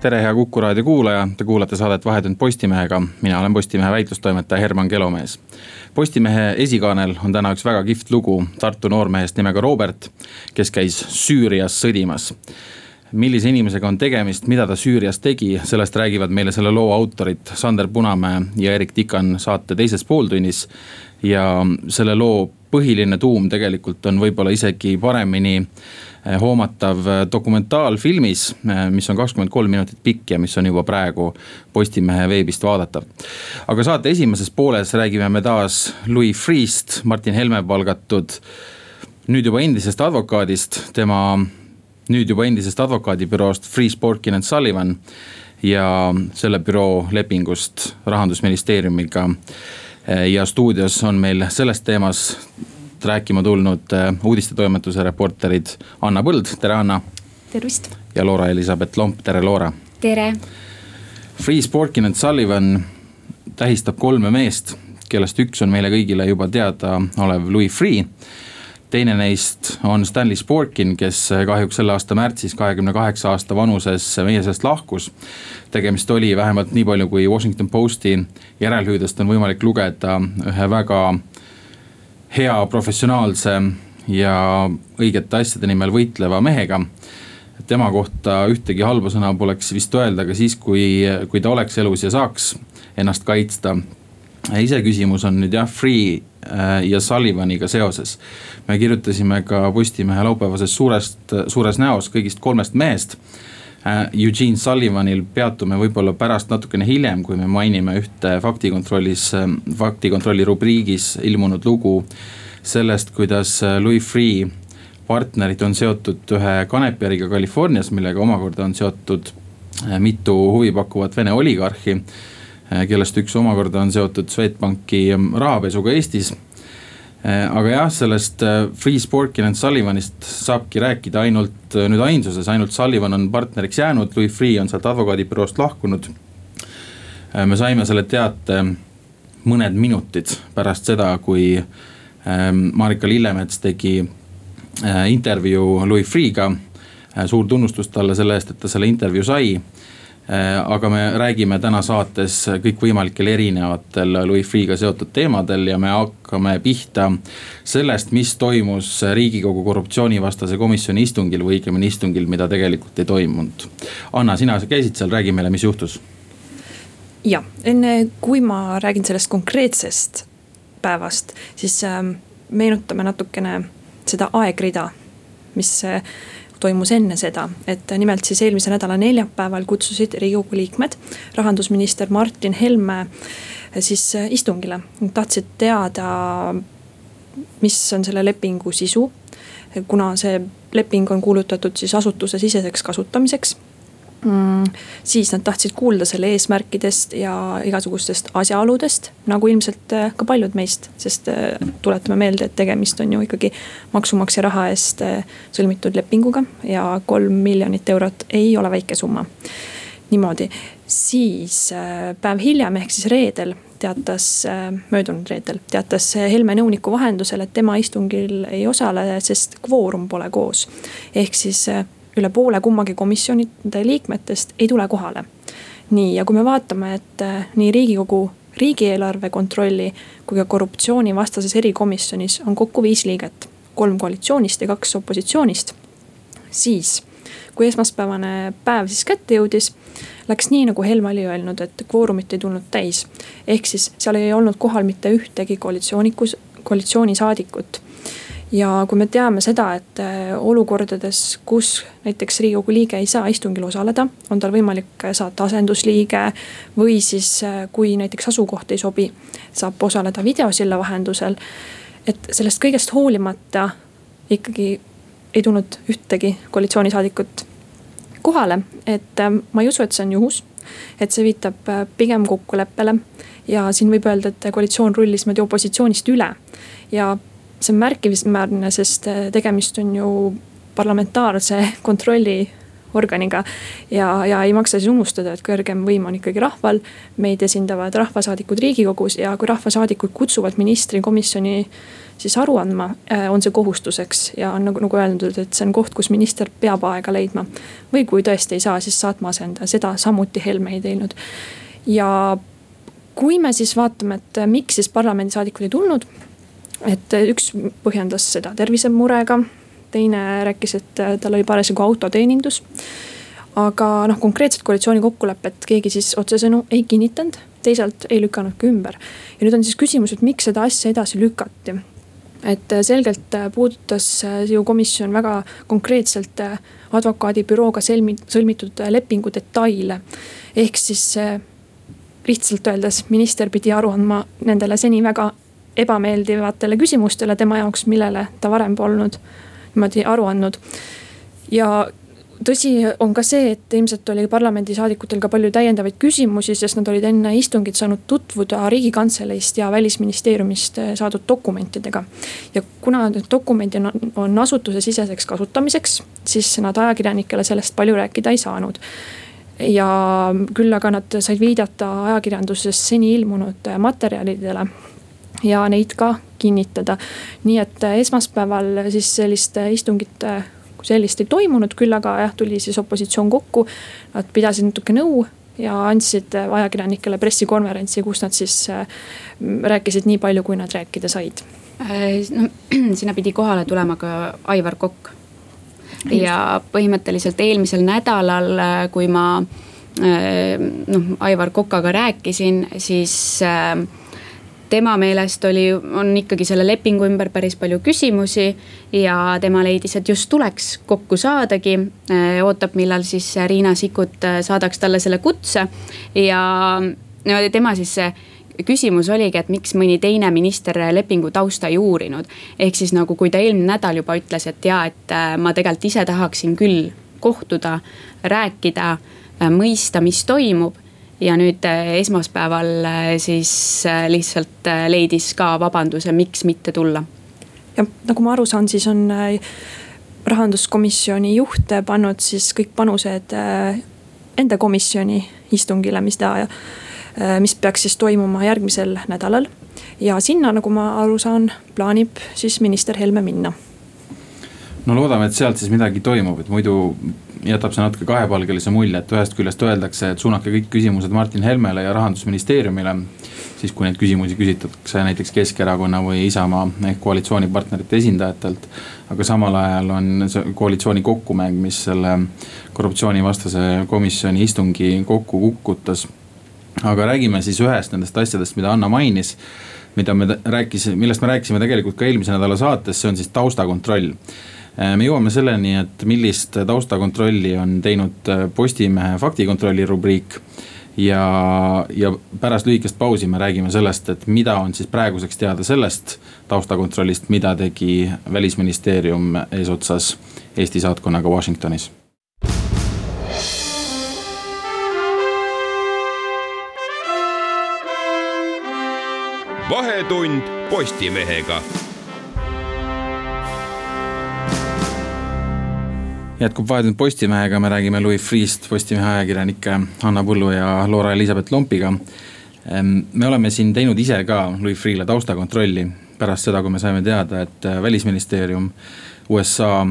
tere, hea Kuku raadio kuulaja, te kuulate saadet Vahetund Postimehega, mina olen Postimehe väitlustoimetaja Herman Kelomees. Postimehe esikaanel on täna üks väga kihvt lugu Tartu noormehest nimega Robert, kes käis Süürias sõdimas millise inimesega on tegemist, mida ta Süürias tegi, sellest räägivad meile selle loo autorid Sander Punamäe ja Erik Tikan saate teises pooltunnis. ja selle loo põhiline tuum tegelikult on võib-olla isegi paremini Eh, hoomatav eh, dokumentaalfilmis, eh, mis on kakskümmend kolm minutit pikk ja mis on juba praegu Postimehe veebist vaadatav. aga saate esimeses pooles räägime me taas Louis Freeh'st, Martin Helme palgatud nüüd juba endisest advokaadist, tema nüüd juba endisest advokaadibüroost Freeh, Sporkin and Sullivan ja selle büroo lepingust rahandusministeeriumiga. ja stuudios on meil selles teemas rääkima tulnud äh, uudistetoimetuse reporterid Anna Põld, tere Anna. tervist. ja Loora-Elisabeth Lomp, tere Loora. tere. Freeh, Sporkin and Sullivan tähistab kolme meest, kellest üks on meile kõigile juba teadaolev Louis Freeh teine neist on Stanley Sporkin, kes kahjuks selle aasta märtsis, kahekümne kaheksa aasta vanuses meie seast lahkus. tegemist oli vähemalt nii palju, kui Washington Posti järelhüüdest on võimalik lugeda ühe väga hea, professionaalse ja õigete asjade nimel võitleva mehega. tema kohta ühtegi halba sõna poleks vist öelda ka siis, kui, kui ta oleks elus ja saaks ennast kaitsta. iseküsimus on nüüd jah, Free äh, ja Sullivaniga seoses. me kirjutasime ka Postimehe laupäevases suurest, suures näos kõigist kolmest mehest Eugene Sullivanil peatume võib-olla pärast natukene hiljem, kui me mainime ühte faktikontrollis, äh, faktikontrolli rubriigis ilmunud lugu sellest, kuidas äh, Louis Freeh partnerid on seotud ühe kanepiäriga Californias, millega omakorda on seotud äh, mitu huvipakkuvat Vene oligarhi. Äh, kellest üks omakorda on seotud Swedbanki ähm, rahapesuga Eestis. Aga jah, sellest Freeh, Sporkin and Sullivanist saabki rääkida ainult nüüd ainsuses, ainult Sullivan on partneriks jäänud, Louis Freeh on sealt advokaadibüroost lahkunud. me saime selle teate mõned minutid pärast seda, kui Ähm, Marika Lillemets tegi äh, intervjuu Louis Freeh'ga. Äh, suur tunnustus talle selle eest, et ta selle intervjuu sai äh, aga me räägime täna saates kõikvõimalikel erinevatel Louis Freeh'ga seotud teemadel ja me hakkame pihta sellest, mis toimus riigikogu korruptsioonivastase komisjoni istungil või õigemini istungil, mida tegelikult ei toimunud. Anna, sina käisid seal, räägi meile, mis juhtus. ja enne kui ma räägin sellest konkreetsest päevast, siis ähm, meenutame natukene seda aegrida, mis äh, toimus enne seda, et nimelt siis eelmise nädala neljapäeval kutsusid riigikogu liikmed rahandusminister Martin Helme äh, siis äh, istungile. Tahtsid teada, mis on selle lepingu sisu. kuna see leping on kuulutatud siis asutusesiseseks kasutamiseks mm,. siis nad tahtsid kuulda selle eesmärkidest ja igasugustest asjaoludest, nagu ilmselt äh, ka paljud meist, sest äh, tuletame meelde, et tegemist on ju ikkagi maksumaksja raha eest äh, sõlmitud lepinguga ja kolm miljonit eurot ei ole väike summa. niimoodi, siis päev hiljem ehk siis reedel teatas, möödunud reedel teatas Helme nõuniku vahendusel, et tema istungil ei osale, sest kvoorum pole koos. ehk siis üle poole kummagi komisjonide liikmetest ei tule kohale. nii, ja kui me vaatame, et äh, nii riigikogu riigieelarve kontrolli kui ka korruptsioonivastases erikomisjonis on kokku viis liiget, kolm koalitsioonist ja kaks opositsioonist. siis, kui esmaspäevane päev siis kätte jõudis, läks nii, nagu Helme oli öelnud, et kvoorumit ei tulnud täis. ehk siis seal ei olnud kohal mitte ühtegi koalitsioonikus, koalitsioonisaadikut ja kui me teame seda, et äh, olukordades, kus näiteks riigikogu liige ei saa istungil osaleda, on tal võimalik saata asendusliige. või siis, äh, kui näiteks asukoht ei sobi, saab osaleda videosilla vahendusel. et sellest kõigest hoolimata ikkagi ei tulnud ühtegi koalitsioonisaadikut kohale, et äh, ma ei usu, et see on juhus et see viitab pigem kokkuleppele. ja siin võib öelda, et koalitsioon rullis niimoodi opositsioonist üle ja see on märkimisväärne, sest äh, tegemist on ju parlamentaarse kontrolli organiga. ja, ja ei maksa siis unustada, et kõrgem võim on ikkagi rahval. meid esindavad rahvasaadikud riigikogus ja kui rahvasaadikud kutsuvad ministri komisjoni siis aru andma, äh, on see kohustuseks ja on nagu, nagu öeldud, et see on koht, kus minister peab aega leidma. või kui tõesti ei saa, siis saatma asendaja, seda samuti Helme ei teinud. ja kui me siis vaatame, et miks siis parlamendisaadikud ei tulnud. Et üks põhjendas seda tervisemurega teine rääkis, et äh, tal oli parasjagu autoteenindus. aga noh, konkreetset koalitsiooni kokkulepet keegi siis otsesõnu ei kinnitanud, teisalt ei lükanud ka ümber. ja nüüd on siis küsimus, et miks seda asja edasi lükati et äh, selgelt äh, puudutas ju komisjon väga konkreetselt advokaadibürooga sõlmi-, sõlmitud lepingu detaile. ehk siis lihtsalt öeldes minister pidi aru andma nendele seni väga ebameeldivatele küsimustele tema jaoks, millele ta varem polnud niimoodi aru andnud. ja tõsi on ka see, et ilmselt oli parlamendisaadikutel ka palju täiendavaid küsimusi, sest nad olid enne istungit saanud tutvuda riigikantseleist ja välisministeeriumist saadud dokumentidega. ja kuna need dokumendid on, on asutusesiseseks kasutamiseks, siis nad ajakirjanikele sellest palju rääkida ei saanud ja küll aga nad said viidata ajakirjanduses seni ilmunud materjalidele ja neid ka kinnitada. nii et äh, esmaspäeval siis sellist äh, istungit äh, kui sellist ei toimunud, küll aga jah, tuli siis opositsioon kokku. Nad pidasid natuke nõu ja andsid ajakirjanikele pressikonverentsi, kus nad siis rääkisid nii palju, kui nad rääkida said. no sinna pidi kohale tulema ka Aivar Kokk. ja põhimõtteliselt eelmisel nädalal, kui ma noh Aivar Kokaga rääkisin, siis äh, tema meelest oli, on ikkagi selle lepingu ümber päris palju küsimusi. ja tema leidis, et just tuleks kokku saadagi. Äh, ootab, millal siis Riina Sikkut äh, saadaks talle selle kutse ja no tema siis see küsimus oligi, et miks mõni teine minister lepingu tausta ei uurinud. ehk siis nagu, kui ta eelmine nädal juba ütles, et ja, et äh, ma tegelikult ise tahaksin küll kohtuda, rääkida, mõista, mis toimub ja nüüd äh, esmaspäeval äh, siis äh, lihtsalt leidis ka vabanduse, miks mitte tulla. ja nagu ma aru saan, siis on rahanduskomisjoni juht pannud siis kõik panused enda komisjoni istungile, mis ta, mis peaks siis toimuma järgmisel nädalal. ja sinna, nagu ma aru saan, plaanib siis minister Helme minna no loodame, et sealt siis midagi toimub, et muidu jätab see natuke kahepalgelise mulje, et ühest küljest öeldakse, et suunake kõik küsimused Martin Helmele ja rahandusministeeriumile. siis kui neid küsimusi küsitakse näiteks Keskerakonna või Isamaa ehk koalitsioonipartnerite esindajatelt. aga samal ajal on see koalitsiooni kokkumäng, mis selle korruptsioonivastase komisjoni istungi kokku kukutas. aga räägime siis ühest nendest asjadest, mida Anna mainis mida me rääkisime, millest me rääkisime tegelikult ka eelmise nädala saates, see on siis taustakontroll me jõuame selleni, et millist taustakontrolli on teinud äh, Postimehe faktikontrolli rubriik. ja, ja pärast lühikest pausi me räägime sellest, et mida on siis praeguseks teada sellest taustakontrollist, mida tegi välisministeerium eesotsas Eesti saatkonnaga Washingtonis vahetund Postimehega jätkub Vahetund Postimehega, me räägime Louis Freeh'st Postimehe ajakirjanike Hanna Põllu ja Loora-Elisabeth Lompiga. Ehm, me oleme siin teinud ise ka Louis Freeh'le taustakontrolli pärast seda, kui me saime teada, et äh, välisministeerium USA,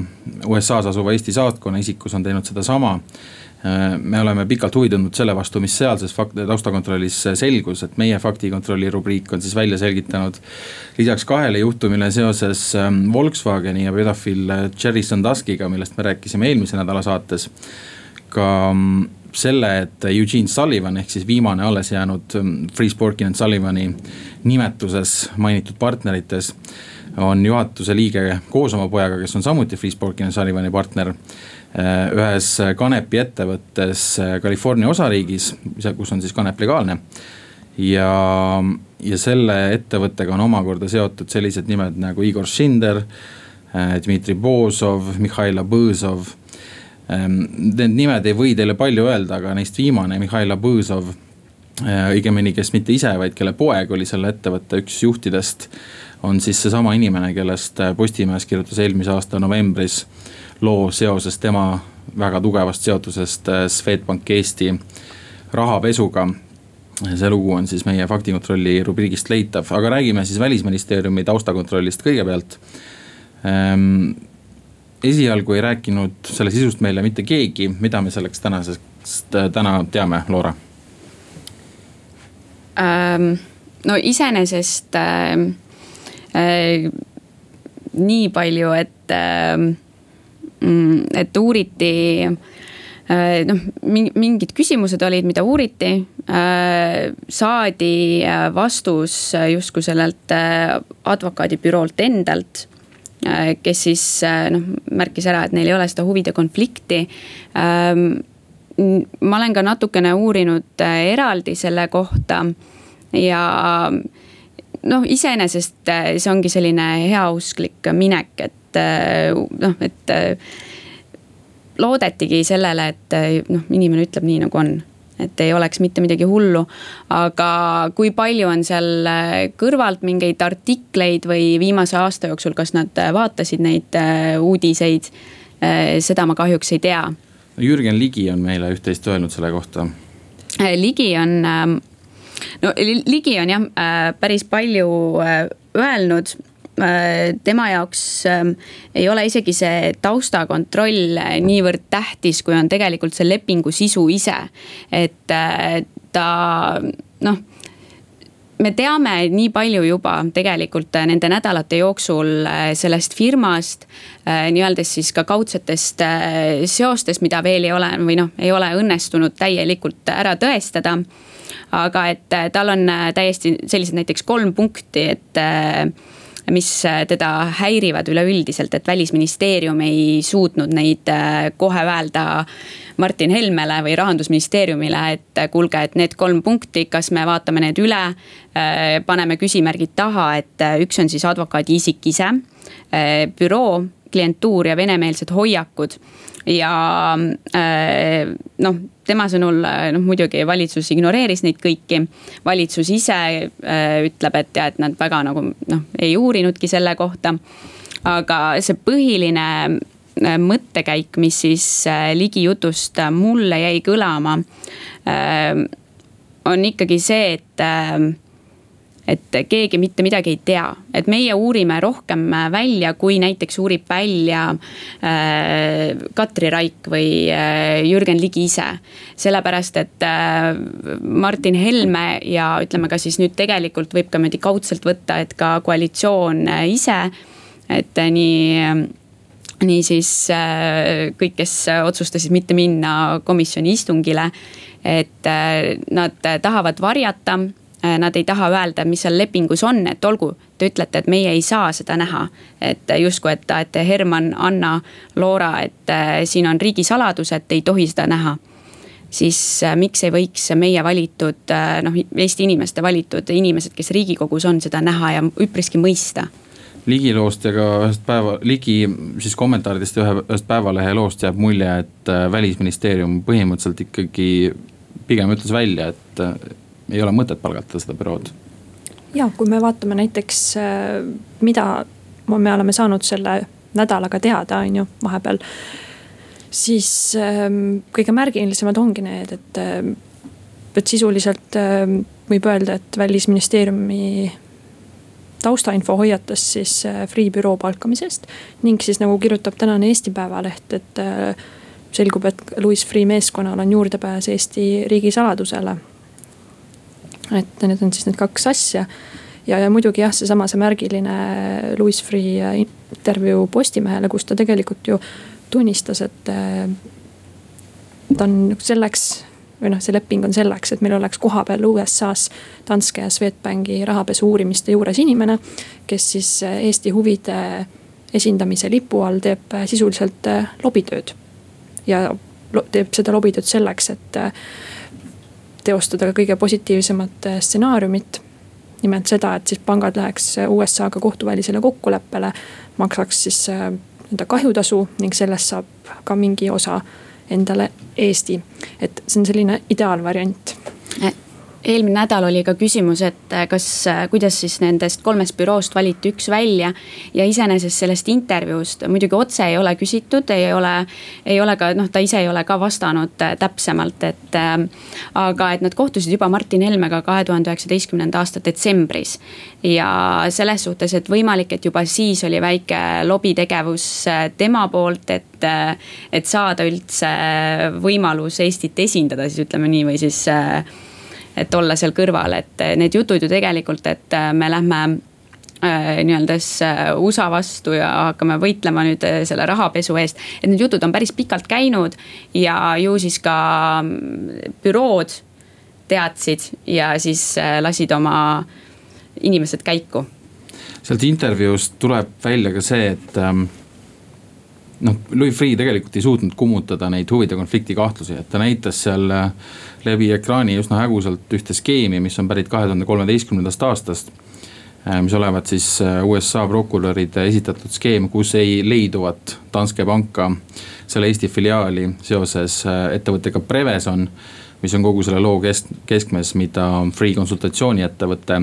USA-s asuva Eesti saatkonna isikus on teinud sedasama me oleme pikalt huvi tundnud selle vastu, mis sealses fakt-, taustakontrollis selgus, et meie faktikontrolli rubriik on siis välja selgitanud. lisaks kahele juhtumile seoses ähm, Volkswageni ja pedofiil Cherry Sandaskiga, millest me rääkisime eelmise nädala saates. ka mm, selle, et Eugene Sullivan ehk siis viimane alles jäänud mm, Free Sporkin and Sullivani nimetuses mainitud partnerites on juhatuse liige koos oma pojaga, kes on samuti Free Sporkin and Sullivani partner Äh, ühes kanepi ettevõttes äh, California osariigis, kus on siis kanep legaalne. ja, ja selle ettevõttega on omakorda seotud sellised nimed nagu Igor Šinder, äh, Dmitri Bozov, Mihhail Abõzov. Need nimed ei või teile palju öelda, aga neist viimane, Mihhail Abõõsov, õigemini, kes mitte ise, vaid kelle poeg oli selle ettevõtte üks juhtidest, on siis seesama inimene, kellest Postimees kirjutas eelmise aasta novembris loo seoses tema väga tugevast seotusest Swedbank Eesti rahapesuga. See lugu on siis meie faktikontrolli rubriigist leitav, aga räägime siis välisministeeriumi taustakontrollist kõigepealt. Ähm, esialgu ei rääkinud selle sisust meile mitte keegi, mida me selleks tänasest, äh, täna teame, Loora? Ähm,? no iseenesest äh, äh, nii palju, et äh,, et uuriti äh, noh, mingid küsimused olid, mida uuriti äh,. saadi äh, vastus justkui sellelt advokaadibüroolt endalt kes siis noh, märkis ära, et neil ei ole seda huvide konflikti. Ähm, ma olen ka natukene uurinud eraldi selle kohta ja noh, iseenesest see ongi selline heausklik minek, et noh, et loodetigi sellele, et noh, inimene ütleb nii, nagu on et ei oleks mitte midagi hullu. aga kui palju on seal äh, kõrvalt mingeid artikleid või viimase aasta jooksul, kas nad äh, vaatasid neid äh, uudiseid, seda ma kahjuks ei tea. Jürgen Ligi on meile üht-teist öelnud selle kohta. Ligi on, ähm, no Ligi on jah päris palju öelnud Äh, tema jaoks ähm, ei ole isegi see taustakontroll niivõrd tähtis, kui on tegelikult see lepingu sisu ise. et äh, ta noh me teame nii palju juba tegelikult nende nädalate jooksul äh, sellest firmast. nii-öeldes siis ka kaudsetest seostest, mida veel ei ole või noh, ei ole õnnestunud täielikult ära tõestada. aga et tal on täiesti sellised näiteks kolm punkti, et mis äh, teda häirivad üleüldiselt, et välisministeerium ei suutnud neid äh, kohe öelda Martin Helmele või rahandusministeeriumile, et äh, kuulge, et need kolm punkti, kas me vaatame need üle. paneme küsimärgid taha, et üks on siis advokaadi isik ise, büroo, klientuur ja venemeelsed hoiakud ja noh tema sõnul äh, noh, muidugi valitsus ignoreeris neid kõiki. valitsus ise äh, ütleb, et jah, et nad väga nagu noh, ei uurinudki selle kohta. aga see põhiline äh, mõttekäik, mis siis äh, Ligi jutust äh, mulle jäi kõlama äh,. on ikkagi see, et et keegi mitte midagi ei tea, et meie uurime rohkem välja, kui näiteks uurib välja äh, Katri Raik või äh, Jürgen Ligi ise. sellepärast, et äh, Martin Helme ja ütleme ka siis nüüd tegelikult võib ka niimoodi kaudselt võtta, et ka koalitsioon äh, ise, et äh, nii niisiis äh, kõik, kes otsustasid mitte minna komisjoni istungile, et äh, nad tahavad varjata Äh, nad ei taha öelda, mis seal lepingus on, et olgu, te ütlete, et meie ei saa seda näha. et justkui, et, et Herman, Anna, Loora, et äh, siin on riigisaladus, et ei tohi seda näha siis äh, miks ei võiks meie valitud noh, Eesti inimeste valitud inimesed, kes riigikogus on, seda näha ja üpriski mõista Ligi loost ja ka ühest päeva, Ligi siis kommentaaridest ja ühe, ühest Päevalehe loost jääb mulje, et välisministeerium põhimõtteliselt ikkagi pigem ütles välja, et ei ole mõtet palgata seda bürood. ja kui me vaatame näiteks, äh, mida me oleme saanud selle nädalaga teada, on ju, vahepeal. siis ähm, kõige märgilisemad ongi need, et, äh, et sisuliselt ähm, võib öelda, et välisministeeriumi taustainfo hoiatas siis äh, Freeh büroo palkamisest. ning siis nagu kirjutab tänane Eesti Päevaleht, et selgub, et Louis Freeh meeskonnal on juurdepääs Eesti riigisaladusele et need on siis need kaks asja. ja, ja muidugi jah, seesama see märgiline Louis Freeh intervjuu Postimehele, kus ta tegelikult ju tunnistas, et äh, ta on selleks või noh, see leping on selleks, et meil oleks kohapeal USA-s Danske ja Swedbanki rahapesu uurimiste juures inimene, kes siis äh, Eesti huvide esindamise lipu all teeb äh, sisuliselt lobitööd. ja teeb seda lobitööd selleks, et teostada ka kõige positiivsemat äh, stsenaariumit. nimelt seda, et siis pangad läheks äh, USA-ga kohtuvälisele kokkuleppele, maksaks siis äh, nii-öelda kahjutasu ning sellest saab ka mingi osa endale Eesti. et see on selline ideaalvariant eelmine nädal oli ka küsimus, et äh, kas, äh, kuidas siis nendest kolmest büroost valiti üks välja. ja iseenesest sellest intervjuust muidugi otse ei ole küsitud, ei ole, ei ole ka noh, ta ise ei ole ka vastanud äh, täpsemalt, et aga et nad kohtusid juba Martin Helmega kahe tuhande üheksateistkümnenda aasta detsembris. ja selles suhtes, et võimalik, et juba siis oli väike lobitegevus tema poolt, et et saada üldse võimalus Eestit esindada, siis ütleme nii, või siis et olla seal kõrval, et need jutud ju tegelikult, et äh, me lähme äh, nii-öelda äh, USA vastu ja hakkame võitlema nüüd selle rahapesu eest. et need jutud on päris pikalt käinud ja ju siis ka mm, bürood teadsid ja siis lasid oma inimesed käiku. sealt intervjuust tuleb välja ka see, et ähm, noh, Louis Freeh tegelikult ei suutnud kummutada neid huvide konflikti kahtlusi, et ta näitas seal äh, läbi ekraani üsna hägusalt ühte skeemi, mis on pärit kahe tuhande kolmeteistkümnendast aastast. Äh, mis olevat siis äh, USA prokuröride esitatud skeem, kus ei leiduvat Danske panka, selle Eesti filiaali seoses ettevõttega Preveson. mis on kogu selle loo kesk, keskmes, mida Freeh konsultatsiooniettevõte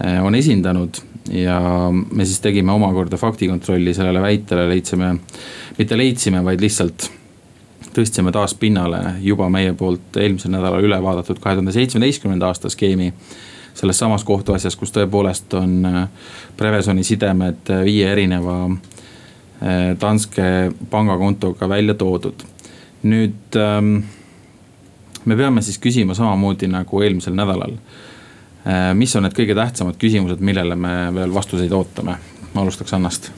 on esindanud ja me siis tegime omakorda faktikontrolli sellele väitele, leidsime, mitte leidsime, vaid lihtsalt tõstsime taas pinnale juba meie poolt eelmisel nädalal üle vaadatud kahe tuhande seitsmeteistkümnenda aasta skeemi. selles samas kohtuasjas, kus tõepoolest on äh, Prevesoni sidemed viie erineva Danske pangakontoga välja toodud. nüüd ähm, me peame siis küsima samamoodi nagu eelmisel nädalal mis on need kõige tähtsamad küsimused, millele me veel vastuseid ootame? alustaks Annast.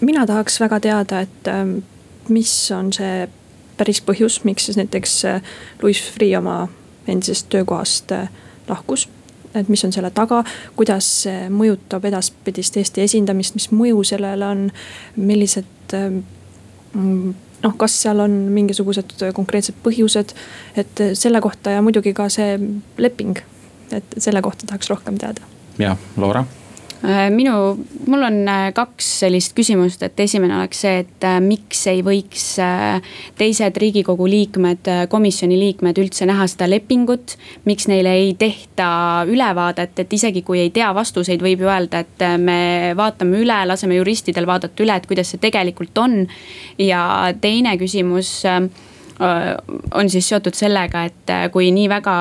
mina tahaks väga teada, et ähm, mis on see päris põhjus, miks siis näiteks äh, Louis Freeh oma endisest töökohast äh, lahkus et mis on selle taga, kuidas see mõjutab edaspidist Eesti esindamist, mis mõju sellele on, millised ähm, noh, kas seal on mingisugused konkreetsed põhjused, et selle kohta ja muidugi ka see leping et selle kohta tahaks rohkem teada. ja, Loora äh, minu, mul on äh, kaks sellist küsimust, et esimene oleks see, et äh, miks ei võiks teised riigikogu liikmed, komisjoni liikmed üldse näha seda lepingut. miks neile ei tehta ülevaadet, et isegi kui ei tea vastuseid, võib ju öelda, et me vaatame üle, laseme juristidel vaadata üle, et kuidas see tegelikult on. ja teine küsimus on siis seotud sellega, et kui nii väga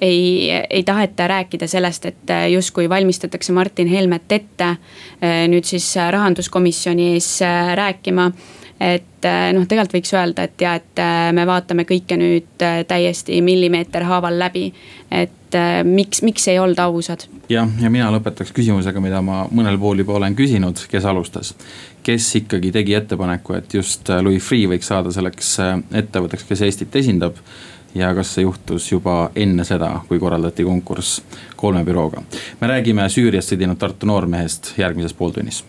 ei, ei taheta rääkida sellest, et äh, justkui valmistatakse Martin Helmet ette äh, nüüd siis äh, rahanduskomisjoni ees rääkima et noh, tegelikult võiks öelda, et ja, et me vaatame kõike nüüd täiesti millimeeter haaval läbi. et miks, miks ei olda ausad? jah, ja mina lõpetaks küsimusega, mida ma mõnel pool juba olen küsinud, kes alustas. kes ikkagi tegi ettepaneku, et just Louis Freeh võiks saada selleks ettevõtteks, kes Eestit esindab ja kas see juhtus juba enne seda, kui korraldati konkurss kolme bürooga. me räägime Süüriast sõdinud Tartu noormehest järgmises pooltunnis.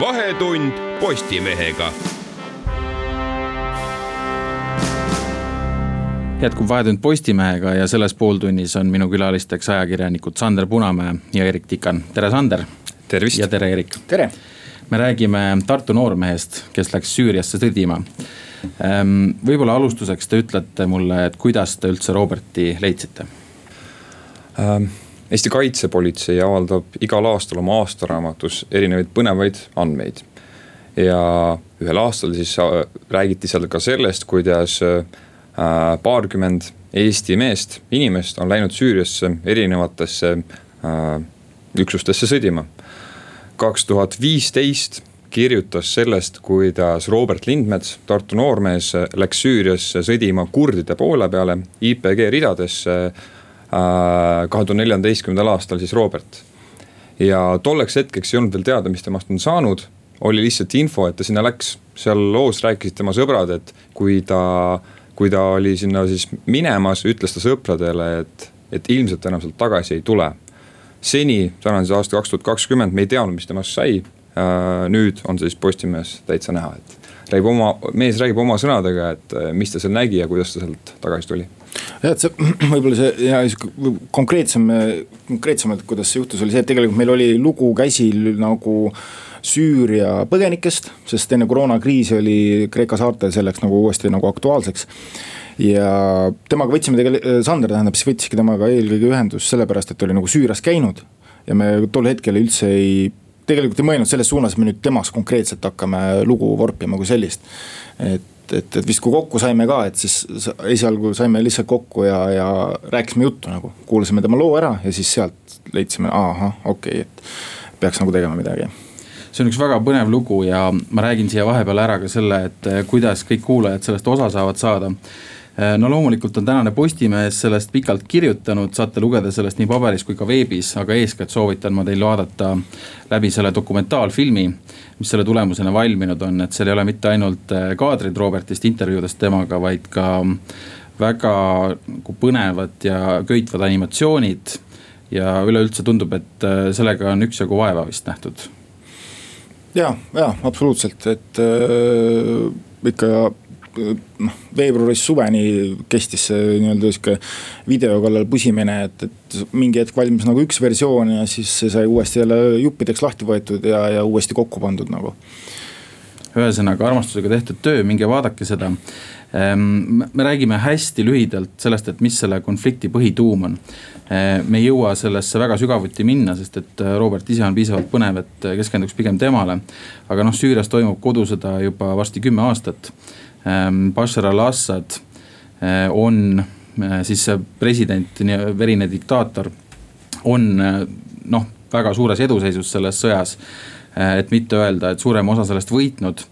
Vahetund Postimehega jätkub Vahetund Postimehega ja selles pooltunnis on minu külalisteks ajakirjanikud Sander Punamäe ja Erik Tikan, tere Sander. tervist. ja tere Erik. tere me räägime Tartu noormehest, kes läks Süüriasse sõdima. Ehm, võib-olla alustuseks te ütlete mulle, et kuidas te üldse Roberti leidsite? Ähm, Eesti Kaitsepolitsei avaldab igal aastal oma aastaraamatus erinevaid põnevaid andmeid. ja ühel aastal siis äh, räägiti seal ka sellest, kuidas äh, paarkümmend Eesti meest, inimest on läinud Süüriasse erinevatesse äh, üksustesse sõdima kaks tuhat viisteist kirjutas sellest, kuidas Robert Lindmets, Tartu noormees, läks Süüriasse sõdima kurdide poole peale IPG ridadesse. Kahe tuhande neljateistkümnendal aastal siis Robert. ja tolleks hetkeks ei olnud veel teada, mis temast on saanud, oli lihtsalt info, et ta sinna läks. seal loos rääkisid tema sõbrad, et kui ta, kui ta oli sinna siis minemas, ütles ta sõpradele, et, et ilmselt enam sealt tagasi ei tule seni, täna on siis aasta kaks tuhat kakskümmend, me ei teadnud, mis temast sai. Äh, nüüd on see siis Postimehes täitsa näha, et räägib oma, mees räägib oma sõnadega, et äh, mis ta seal nägi ja kuidas ta sealt tagasi tuli. Jah, et see võib-olla see ja sihuke konkreetsem, konkreetsemalt, kuidas see juhtus, oli see, et tegelikult meil oli lugu käsil nagu Süüria põgenikest, sest enne koroonakriisi oli Kreeka saartel selleks nagu uuesti nagu aktuaalseks. ja temaga võtsime tegelikult, Sander tähendab, siis võttiski temaga eelkõige ühendust sellepärast, et oli nagu Süürias käinud. ja me tol hetkel üldse ei, tegelikult ei mõelnud selles suunas, et me nüüd temast konkreetselt hakkame lugu vorpima kui sellist. et et, et vist kui kokku saime ka, et siis esialgu saime lihtsalt kokku ja, ja rääkisime juttu nagu. kuulasime tema loo ära ja siis sealt leidsime, ahah, okei okay,, et peaks nagu tegema midagi see on üks väga põnev lugu ja ma räägin siia vahepeal ära ka selle, et eh, kuidas kõik kuulajad sellest osa saavad saada. Eh, no loomulikult on tänane Postimees sellest pikalt kirjutanud, saate lugeda sellest nii paberis kui ka veebis, aga eeskätt soovitan ma teil vaadata läbi selle dokumentaalfilmi mis selle tulemusena valminud on, et seal ei ole mitte ainult äh, kaadrid Robertist, intervjuudest temaga, vaid ka väga nagu põnevad ja köitvad animatsioonid. ja üleüldse tundub, et äh, sellega on üksjagu vaeva vist nähtud. ja, ja absoluutselt, et äh, ikka noh, veebruarist suveni kestis see nii-öelda sihuke video kallal pusimine, et, et mingi hetk valmis nagu üks versioon ja siis see sai uuesti jälle juppideks lahti võetud ja, ja uuesti kokku pandud nagu. ühesõnaga armastusega tehtud töö, minge vaadake seda. Ehm, me räägime hästi lühidalt sellest, et mis selle konflikti põhituum on. Ehm, me ei jõua sellesse väga sügavuti minna, sest et Robert ise on piisavalt põnev, et keskenduks pigem temale. aga noh, Süürias toimub kodusõda juba varsti kümme aastat Bashar al-Assad äh, on äh, siis president, verine diktaator, on äh, noh, väga suures eduseisus selles sõjas. et mitte öelda, et suurem osa sellest võitnud.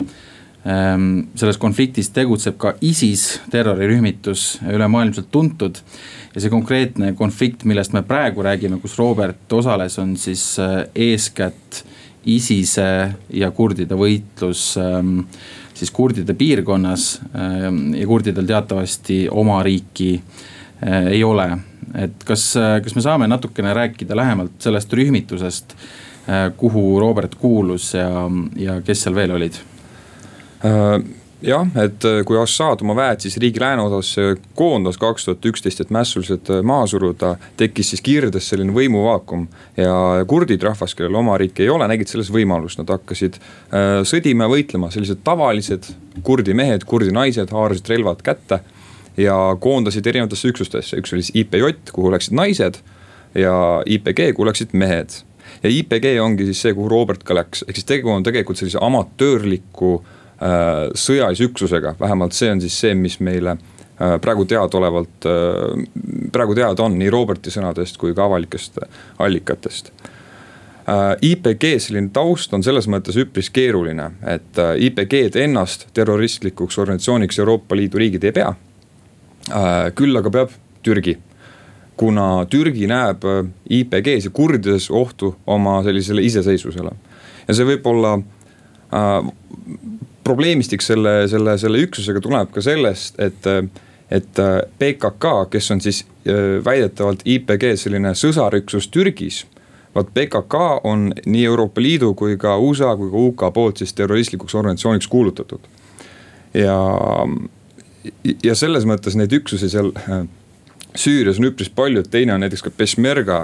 Ähm, selles konfliktis tegutseb ka ISIS terrorirühmitus, ülemaailmselt tuntud. ja see konkreetne konflikt, millest me praegu räägime, kus Robert osales, on siis eeskätt ISISe ja kurdide võitlus ähm, siis kurdide piirkonnas ähm, ja kurdidel teatavasti oma riiki äh, ei ole. et kas, äh, kas me saame natukene rääkida lähemalt sellest rühmitusest, äh, kuhu Robert kuulus ja, ja kes seal veel olid? Jah, et äh, kui Assad oma väed siis riigi lääneosas äh, koondas kaks tuhat üksteist, et mässulised äh, maha suruda, tekkis siis Kirdes selline võimuvaakum. ja kurdid, rahvas, kellel oma riiki ei ole, nägid selles võimalust, nad hakkasid sõdima ja võitlema, sellised tavalised kurdi mehed, kurdi naised haarasid relvad kätte. ja koondasid erinevatesse üksustesse, üks oli siis IPJ, kuhu läksid naised ja IPG, kuhu läksid mehed ja IPG ongi siis see, kuhu Robert ka läks, ehk siis tegu on tegelikult sellise amatöörliku äh, Äh, sõjalise üksusega, vähemalt see on siis see, mis meile äh, praegu teadaolevalt, äh, praegu teada on nii Roberti sõnadest kui ka avalikest allikatest. IPG selline taust on selles mõttes üpris keeruline, et IPG-d ennast terroristlikuks organisatsiooniks Euroopa Liidu riigid ei pea. küll aga peab Türgi kuna Türgi näeb IPG-s ja kurdides ohtu oma sellisele iseseisvusele. ja see võib olla probleemistik selle, selle, selle üksusega tuleb ka sellest, et, et PKK, kes on siis äh, väidetavalt IPG selline sõsarüksus Türgis vaat PKK on nii Euroopa Liidu kui ka USA kui ka UK poolt siis terroristlikuks organisatsiooniks kuulutatud. ja, ja selles mõttes neid üksusi seal äh, Süürias on üpris palju, et teine on näiteks ka Peshmerga,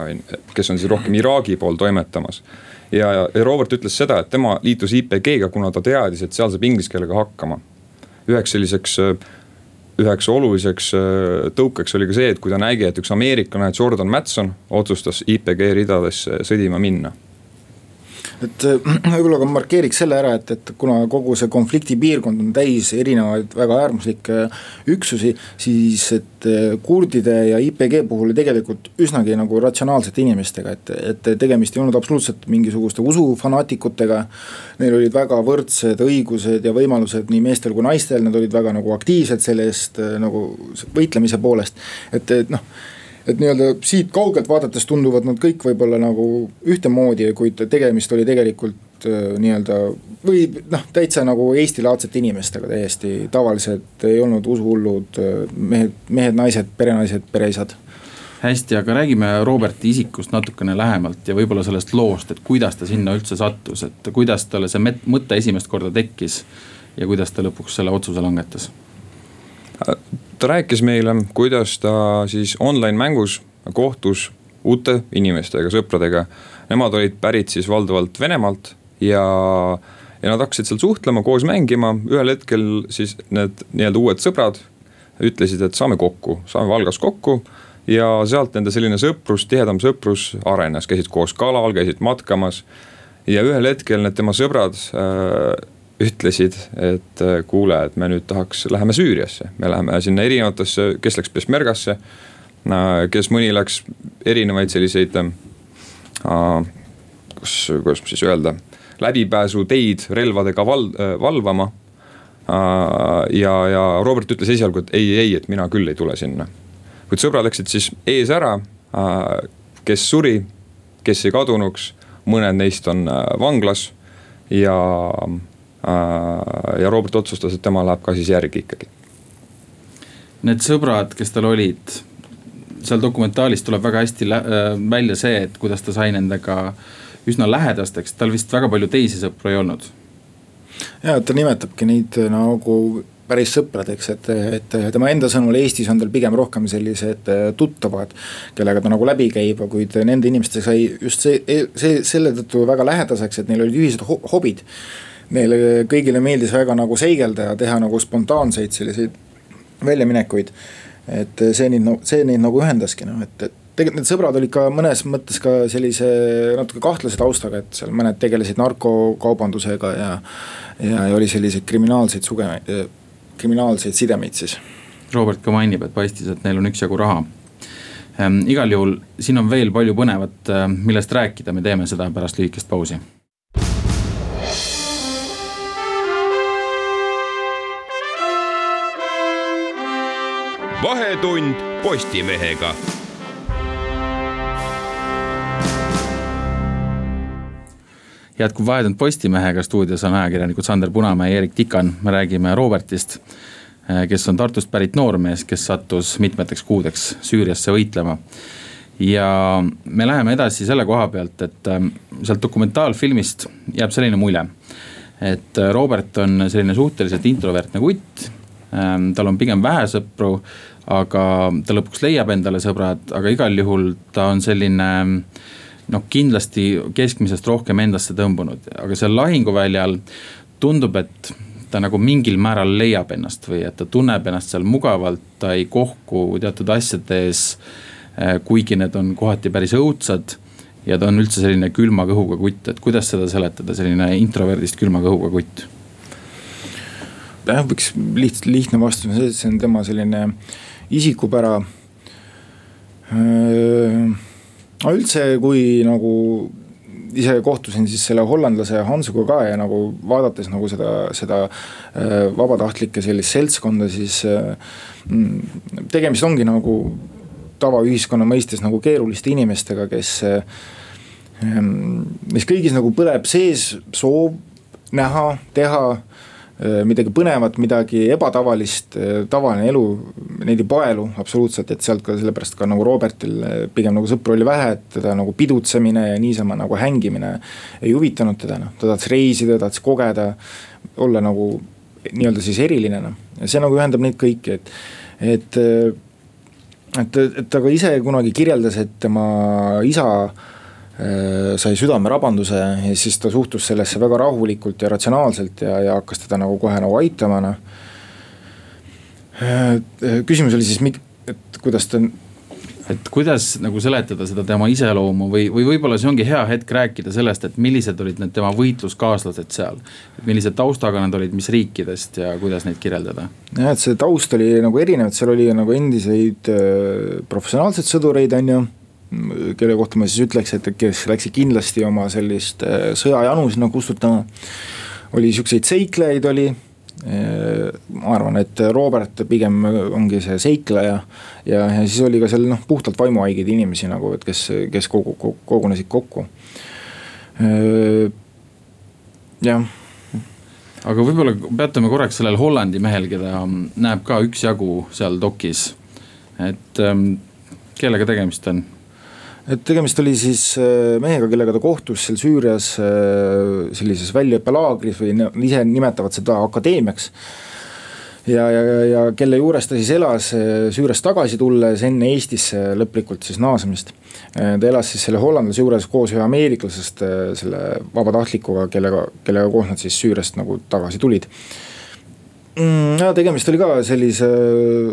kes on siis rohkem Iraagi pool toimetamas ja, ja Robert ütles seda, et tema liitus IPG-ga, kuna ta teadis, et seal saab inglise keelega hakkama. üheks selliseks, üheks oluliseks äh, tõukeks oli ka see, et kui ta nägi, et üks ameeriklane, Jordan Matson, otsustas IPG ridadesse sõdima minna et äh, võib-olla ka markeeriks selle ära, et, et kuna kogu see konflikti piirkond on täis erinevaid väga äärmuslikke üksusi, siis et äh, kurdide ja IPG puhul tegelikult üsnagi nagu ratsionaalsete inimestega, et, et tegemist ei olnud absoluutselt mingisuguste usufanaatikutega. Neil olid väga võrdsed õigused ja võimalused nii meestel kui naistel, nad olid väga nagu aktiivsed selle eest äh, nagu võitlemise poolest, et, et noh et nii-öelda siit kaugelt vaadates tunduvad nad kõik võib-olla nagu ühtemoodi, kuid tegemist oli tegelikult äh, nii-öelda või noh, täitsa nagu Eesti-laadsete inimestega täiesti tavalised, ei olnud usuhullud äh, mehed, mehed, naised, perenaised, pereisad hästi, aga räägime Roberti isikust natukene lähemalt ja võib-olla sellest loost, et kuidas ta sinna üldse sattus, et kuidas talle see mõte esimest korda tekkis ja kuidas ta lõpuks selle otsuse langetas? Ta rääkis meile, kuidas ta siis online mängus kohtus uute inimestega, sõpradega. Nemad olid pärit siis valdavalt Venemaalt ja, ja nad hakkasid seal suhtlema, koos mängima, ühel hetkel siis need nii-öelda uued sõbrad ütlesid, et saame kokku, saame Valgas kokku ja sealt nende selline sõprus, tihedam sõprus arenes, käisid koos kalal, käisid matkamas. ja ühel hetkel need tema sõbrad äh, ütlesid, et äh, kuule, et me nüüd tahaks, läheme Süüriasse, me läheme sinna erinevatesse, kes läks Peshmergasse äh,. kes mõni läks erinevaid selliseid äh,, kus, kuidas siis öelda, läbipääsuteid relvadega val-, valvama ja, ja Robert ütles esialgu, et ei, ei, et mina küll ei tule sinna kuid sõbrad läksid siis ees ära, kes suri, kes jäi kadunuks, mõned neist on vanglas ja, ja Robert otsustas, et tema läheb ka siis järgi ikkagi. Need sõbrad, kes tal olid, seal dokumentaalis tuleb väga hästi välja see, et kuidas ta sai nendega üsna lähedasteks, tal vist väga palju teisi sõpru ei olnud. ja ta nimetabki neid nagu päris sõpradeks, et, et tema enda sõnul Eestis on tal pigem rohkem sellised äh, tuttavad, kellega ta nagu läbi käib, kuid nende inimestega sai just see, see selle tõttu väga lähedaseks, et neil olid ühised hobid. Neile kõigile meeldis väga nagu seigelda ja teha nagu spontaanseid selliseid väljaminekuid. et see neid, see neid nagu ühendaski noh, et, et tegelikult need sõbrad olid ka mõnes mõttes ka sellise natuke kahtlase taustaga, et seal mõned tegelesid narkokaubandusega ja. ja, oli selliseid kriminaalseid suge-, kriminaalseid sidemeid siis. Robert ka mainib, et paistis, et neil on üksjagu raha ähm,. igal juhul siin on veel palju põnevat äh,, millest rääkida, me teeme seda pärast lühikest pausi. Vahetund Postimehega jätkub Vahetund Postimehega, stuudios on ajakirjanikud Sander Punamäe ja Erik Tikan, me räägime Robertist. Eh, kes on Tartust pärit noormees, kes sattus mitmeteks kuudeks Süüriasse võitlema. ja me läheme edasi selle koha pealt, et eh, sealt dokumentaalfilmist jääb selline mulje. et eh, Robert on selline suhteliselt introvertne kutt, tal on pigem vähe sõpru, aga ta lõpuks leiab endale sõbrad, aga igal juhul ta on selline noh, kindlasti keskmisest rohkem endasse tõmbunud, aga seal lahinguväljal tundub, et ta nagu mingil määral leiab ennast või et ta tunneb ennast seal mugavalt, ta ei kohku teatud asjades. Eh, kuigi need on kohati päris õudsad ja ta on üldse selline külma kõhuga kutt, et kuidas seda seletada, selline introverdist külma kõhuga kutt? Jah, võiks lihtsalt lihtne vastus on see, et see on tema selline isikupära. No üldse, kui nagu ise kohtusin siis selle hollandlase Hansuga ka ja nagu vaadates nagu seda, seda äh, vabatahtlike sellist seltskonda, siis äh, tegemist ongi nagu tavaühiskonna mõistes nagu keeruliste inimestega, kes äh,, mis kõigis nagu põleb sees soov näha, teha Äh, midagi põnevat, midagi ebatavalist, äh, tavaline elu, neid ei paelu absoluutselt, et sealt ka sellepärast ka nagu Robertil äh, pigem nagu sõpru oli vähe, et teda nagu pidutsemine ja niisama nagu hängimine ei huvitanud teda, noh, ta tahtis reisida, tahtis kogeda, olla nagu nii-öelda siis eriline noh, ja see nagu ühendab neid kõiki, et, et et, et ta ka ise kunagi kirjeldas, et tema isa äh, Äh, sai südamerabanduse ja siis ta suhtus sellesse väga rahulikult ja ratsionaalselt ja, ja hakkas teda nagu kohe nagu aitama, noh. Äh, küsimus oli siis, et kuidas ta et kuidas nagu seletada seda tema iseloomu või, või võib-olla see ongi hea hetk rääkida sellest, et millised olid need tema võitluskaaslased seal. millise taustaga nad olid, mis riikidest ja kuidas neid kirjeldada? jah, et see taust oli nagu erinev, et seal oli nagu endiseid äh, professionaalseid sõdureid, on ju kelle kohta ma siis ütleks, et kes läksid kindlasti oma sellist äh, sõjajanu sinna kustutama. oli siukseid seiklejaid, oli. Äh, ma arvan, et Robert pigem ongi see seikleja ja, ja siis oli ka seal noh, puhtalt vaimuhaigeid inimesi nagu, et kes, kes kogu, kogunesid kokku. Äh, jah aga võib-olla peatume korraks sellel Hollandi mehel, keda näeb ka üksjagu seal dokis. et ähm, kellega tegemist on? Et tegemist oli siis äh, mehega, kellega ta kohtus seal Süürias äh, sellises väljaõppelaagris või ise nimetavad seda akadeemiaks. ja, ja, ja kelle juures ta siis elas Süüriast tagasi tulles enne Eestisse lõplikult siis naasmist. ta elas siis selle hollandlase juures koos ühe ameeriklasest, selle vabatahtlikuga, kellega, kellega koos nad siis Süüriast nagu tagasi tulid mm,? ja tegemist oli ka sellise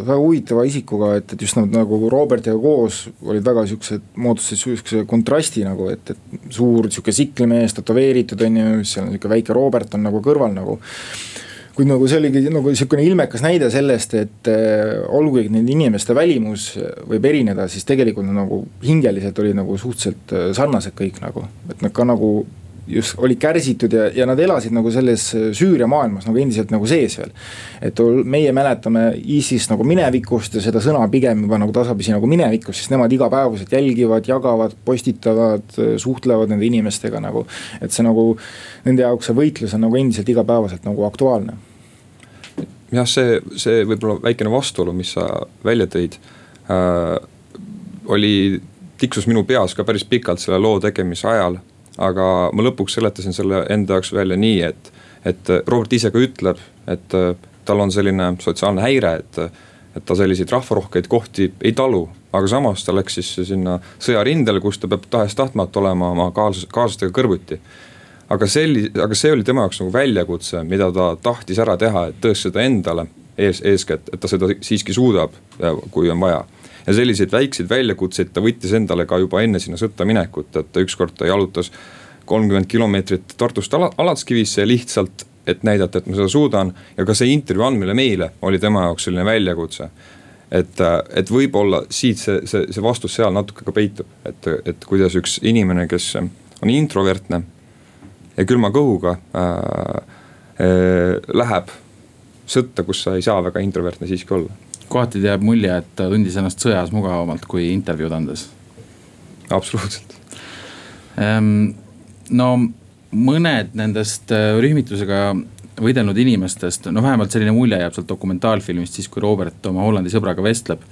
väga huvitava isikuga, et, et just nagu Robertiga koos olid väga siuksed, moodustasid sihukese kontrasti nagu, et, et suur sihuke siklimees, tätoveeritud on ju, seal on sihuke väike Robert on nagu kõrval nagu kuid nagu see oligi nagu sihukene ilmekas näide sellest, et äh, olgugi nende inimeste välimus võib erineda, siis tegelikult nagu hingeliselt olid nagu suhteliselt äh, sarnased kõik nagu, et nad ka nagu just olid kärsitud ja, ja nad elasid nagu selles Süüria maailmas nagu endiselt nagu sees veel. et meie mäletame ISIS nagu minevikust ja seda sõna pigem juba nagu tasapisi nagu minevikust, sest nemad igapäevaselt jälgivad, jagavad, postitavad, suhtlevad nende inimestega nagu. et see nagu, nende jaoks see võitlus on nagu endiselt igapäevaselt nagu aktuaalne jah, see, see võib-olla väikene vastuolu, mis sa välja tõid äh,, oli, tiksus minu peas ka päris pikalt selle loo tegemise ajal aga ma lõpuks seletasin selle enda jaoks välja nii, et, et Robert ise ka ütleb, et äh, tal on selline sotsiaalne häire, et, et ta selliseid rahvarohkeid kohti ei talu. aga samas ta läks siis sinna sõjarindele, kus ta peab tahes-tahtmata olema oma kaas-, kaaslastega kõrvuti. aga selli-, aga see oli tema jaoks nagu väljakutse, mida ta tahtis ära teha, et tõestada endale ees, eeskätt, et ta seda siiski suudab, kui on vaja ja selliseid väikseid väljakutseid ta võttis endale ka juba enne sinna sõtta minekut, et ükskord ta jalutas kolmkümmend kilomeetrit Tartust Al Alatskivisse lihtsalt, et näidata, et ma seda suudan. ja ka see intervjuu andmine meile oli tema jaoks selline väljakutse. et, et võib-olla siit see, see, see vastus seal natuke ka peitub, et, et kuidas üks inimene, kes on introvertne ja külma kõhuga äh, äh, läheb sõtta, kus sa ei saa väga introvertne siiski olla kohati jääb mulje, et ta tundis ennast sõjas mugavamalt kui intervjuud andes. absoluutselt ehm,. no mõned nendest äh, rühmitusega võidelnud inimestest, no vähemalt selline mulje jääb sealt dokumentaalfilmist, siis kui Robert oma Hollandi sõbraga vestleb.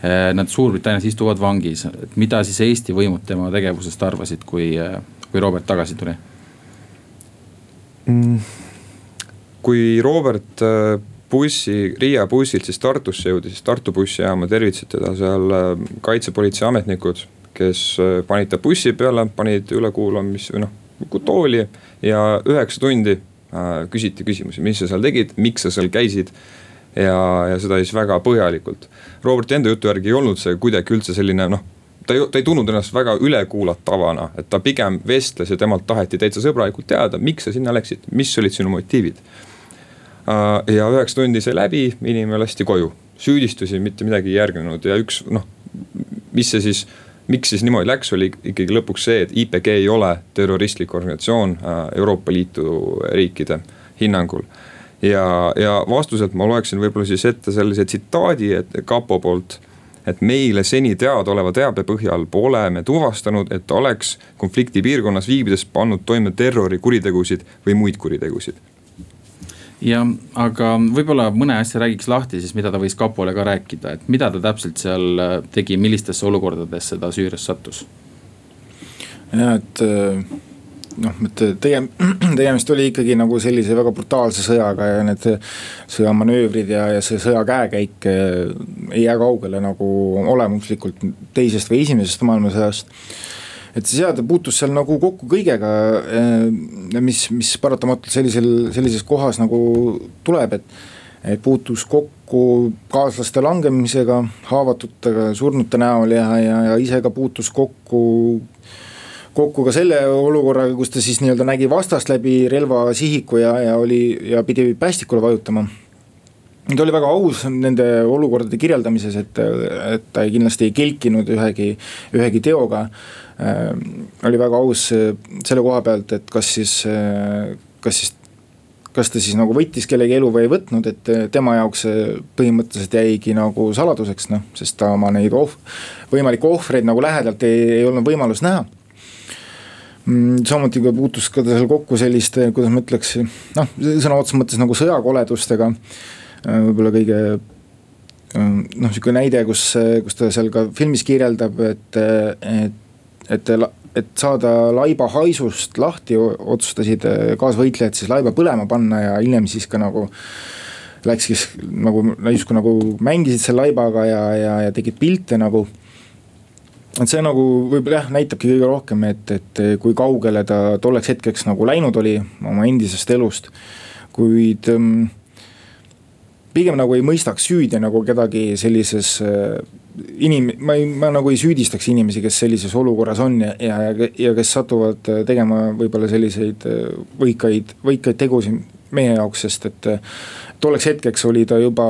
Äh, nad Suurbritannias istuvad vangis, et mida siis Eesti võimud tema tegevusest arvasid, kui, äh, kui Robert tagasi tuli mm.? kui Robert bussi, Riia bussilt siis Tartusse jõudis, siis Tartu bussijaama tervitasid teda seal äh, kaitsepolitsei ametnikud. kes äh, panid ta bussi peale, panid ülekuulamis või noh, tooli ja üheksa tundi äh, küsiti küsimusi, mis sa seal tegid, miks sa seal käisid ja, ja seda siis väga põhjalikult. Roberti enda jutu järgi ei olnud see kuidagi üldse selline noh, ta ei, ta ei tundnud ennast väga ülekuulatavana, et ta pigem vestles ja temalt taheti täitsa sõbralikult teada, miks sa sinna läksid, mis olid sinu motiivid ja üheksa tundi sai läbi, inimene lasti koju, süüdistusi mitte midagi ei järgnenud ja üks noh, mis see siis miks siis niimoodi läks, oli ikkagi lõpuks see, et IPG ei ole terroristlik organisatsioon äh, Euroopa Liidu riikide hinnangul. ja, ja vastuselt ma loeksin võib-olla siis ette sellise tsitaadi, et kapo poolt. et meile seni teadaoleva teabe põhjal pole me tuvastanud, et oleks konfliktipiirkonnas viibides pannud toime terrorikuritegusid või muid kuritegusid ja, aga võib-olla mõne asja räägiks lahti siis, mida ta võis kapole ka rääkida, et mida ta täpselt seal äh, tegi, millistesse olukordadesse ta Süürias sattus? ja, et äh, noh, et tege-, tegemist oli ikkagi nagu sellise väga brutaalse sõjaga ja need sõjamanöövrid ja, ja see sõja käekäik äh, ei jää kaugele nagu olemuslikult teisest või esimesest maailmasõjast et see seade puutus seal nagu kokku kõigega, eh, mis, mis paratamatult sellisel, sellises kohas nagu tuleb, et. et puutus kokku kaaslaste langemisega, haavatutega, surnute näol ja, ja, ja ise ka puutus kokku kokku ka selle olukorraga, kus ta siis nii-öelda nägi vastast läbi relvasihiku ja, ja oli ja pidi päästikule vajutama ta oli väga aus nende olukordade kirjeldamises, et, et ta kindlasti ei kelkinud ühegi, ühegi teoga. Oli väga aus selle koha pealt, et kas siis äh,, kas siis kas ta siis nagu võttis kellegi elu või ei võtnud, et tema jaoks see põhimõtteliselt jäigi nagu saladuseks, noh, sest ta oma neid ohv-, võimalikke ohvreid nagu lähedalt ei, ei olnud võimalust näha. Mm, samuti puutus ka ta seal kokku selliste, kuidas ma ütleks, noh sõna otseses mõttes nagu sõjakoledustega. Äh, võib-olla kõige äh, noh, sihuke näide, kus, kus ta seal ka filmis kirjeldab, et, et, et, et saada laiba haisust lahti, otsustasid kaasvõitlejad siis laiba põlema panna ja hiljem siis ka nagu läkski nagu justkui nagu mängisid selle laibaga ja, ja, ja tegid pilte nagu. Et see nagu võib-olla jah, näitabki kõige rohkem, et, et kui kaugele ta tolleks hetkeks nagu läinud oli oma endisest elust, kuid ähm, pigem nagu ei mõistaks süüdi nagu kedagi sellises äh, inim-, ma ei, ma nagu ei süüdistaks inimesi, kes sellises olukorras on ja, ja, ja kes satuvad äh, tegema võib-olla selliseid äh, võikaid, võikaid tegusid meie jaoks, sest et tolleks hetkeks oli ta juba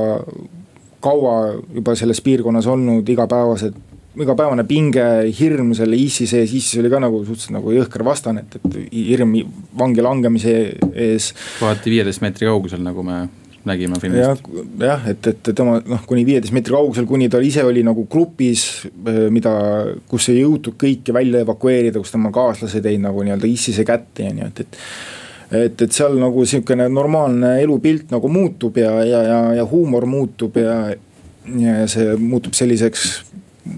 kaua juba selles piirkonnas olnud igapäevased igapäevane pinge, hirm selle issi sees, issis oli ka nagu suhteliselt nagu jõhker vastane, et, et hirm vangi langemise ees. kohati viieteist meetri kaugusel, nagu me nägime filmist ja,. jah, et, et tema noh, kuni viieteist meetri kaugusel, kuni ta ise oli nagu grupis, eh, mida, kus ei jõutud kõiki välja evakueerida, kus tema kaaslased jäid nagu nii-öelda issise kätte ja nii, et, et et, et seal nagu sihukene normaalne elupilt nagu muutub ja, ja, ja, ja huumor muutub ja, ja see muutub selliseks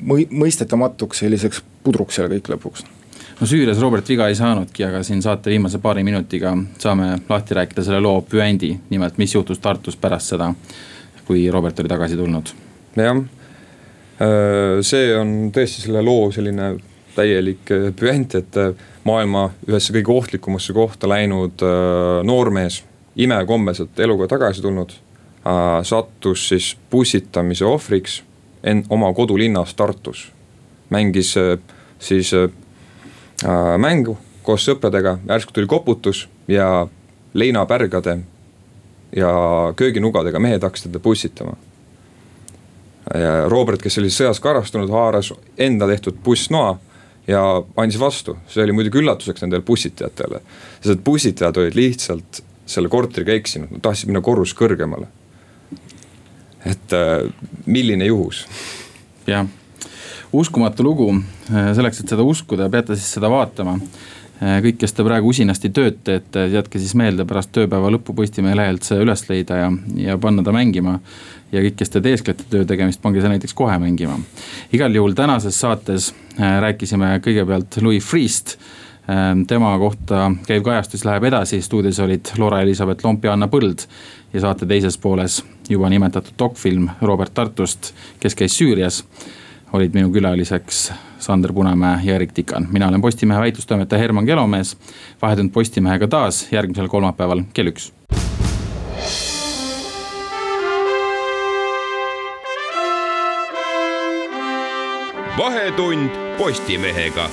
mõistetamatuks, selliseks pudruks seal kõik lõpuks no Süürias Robert viga ei saanudki, aga siin saate viimase paari minutiga saame lahti rääkida selle loo püendi, nimelt mis juhtus Tartus pärast seda, kui Robert oli tagasi tulnud. jah, äh, see on tõesti selle loo selline täielik äh, püent, et äh, maailma ühesse kõige ohtlikumasse kohta läinud noormees, imekombeselt eluga tagasi tulnud, sattus siis pussitamise ohvriks en-, oma kodulinnas Tartus. mängis siis mängu koos sõpradega, järsku tuli koputus ja leinapärgade ja kööginugadega mehed hakkasid teda pussitama. ja Robert, kes oli sõjas karastunud, haaras enda tehtud pussnoa ja andis vastu, see oli muidugi üllatuseks nendele pussitajatele. sest et pussitajad olid lihtsalt selle korteriga eksinud, nad tahtsid minna korrus kõrgemale. et äh, milline juhus. jah uskumatu lugu, äh, selleks, et seda uskuda, peate siis seda vaatama. Äh, kõik, kes te praegu usinasti tööd teete, jätke siis meelde pärast tööpäeva lõppu Postimehe lehelt see üles leida ja, ja panna ta mängima. ja kõik, kes te teesklete töö tegemist, pange see näiteks kohe mängima. igal juhul tänases saates äh, rääkisime kõigepealt Louis Freeh'st tema kohta käiv kajastus läheb edasi, stuudios olid Laura-Elisabeth Lomp ja Anna Põld. ja saate teises pooles juba nimetatud dokfilm Robert Tartust, kes käis Süürias olid minu külaliseks Sander Punamäe ja Erik Tikan. mina olen Postimehe väitlustoimetaja Herman Kelomees. vahetund Postimehega taas järgmisel kolmapäeval kell üks. vahetund Postimehega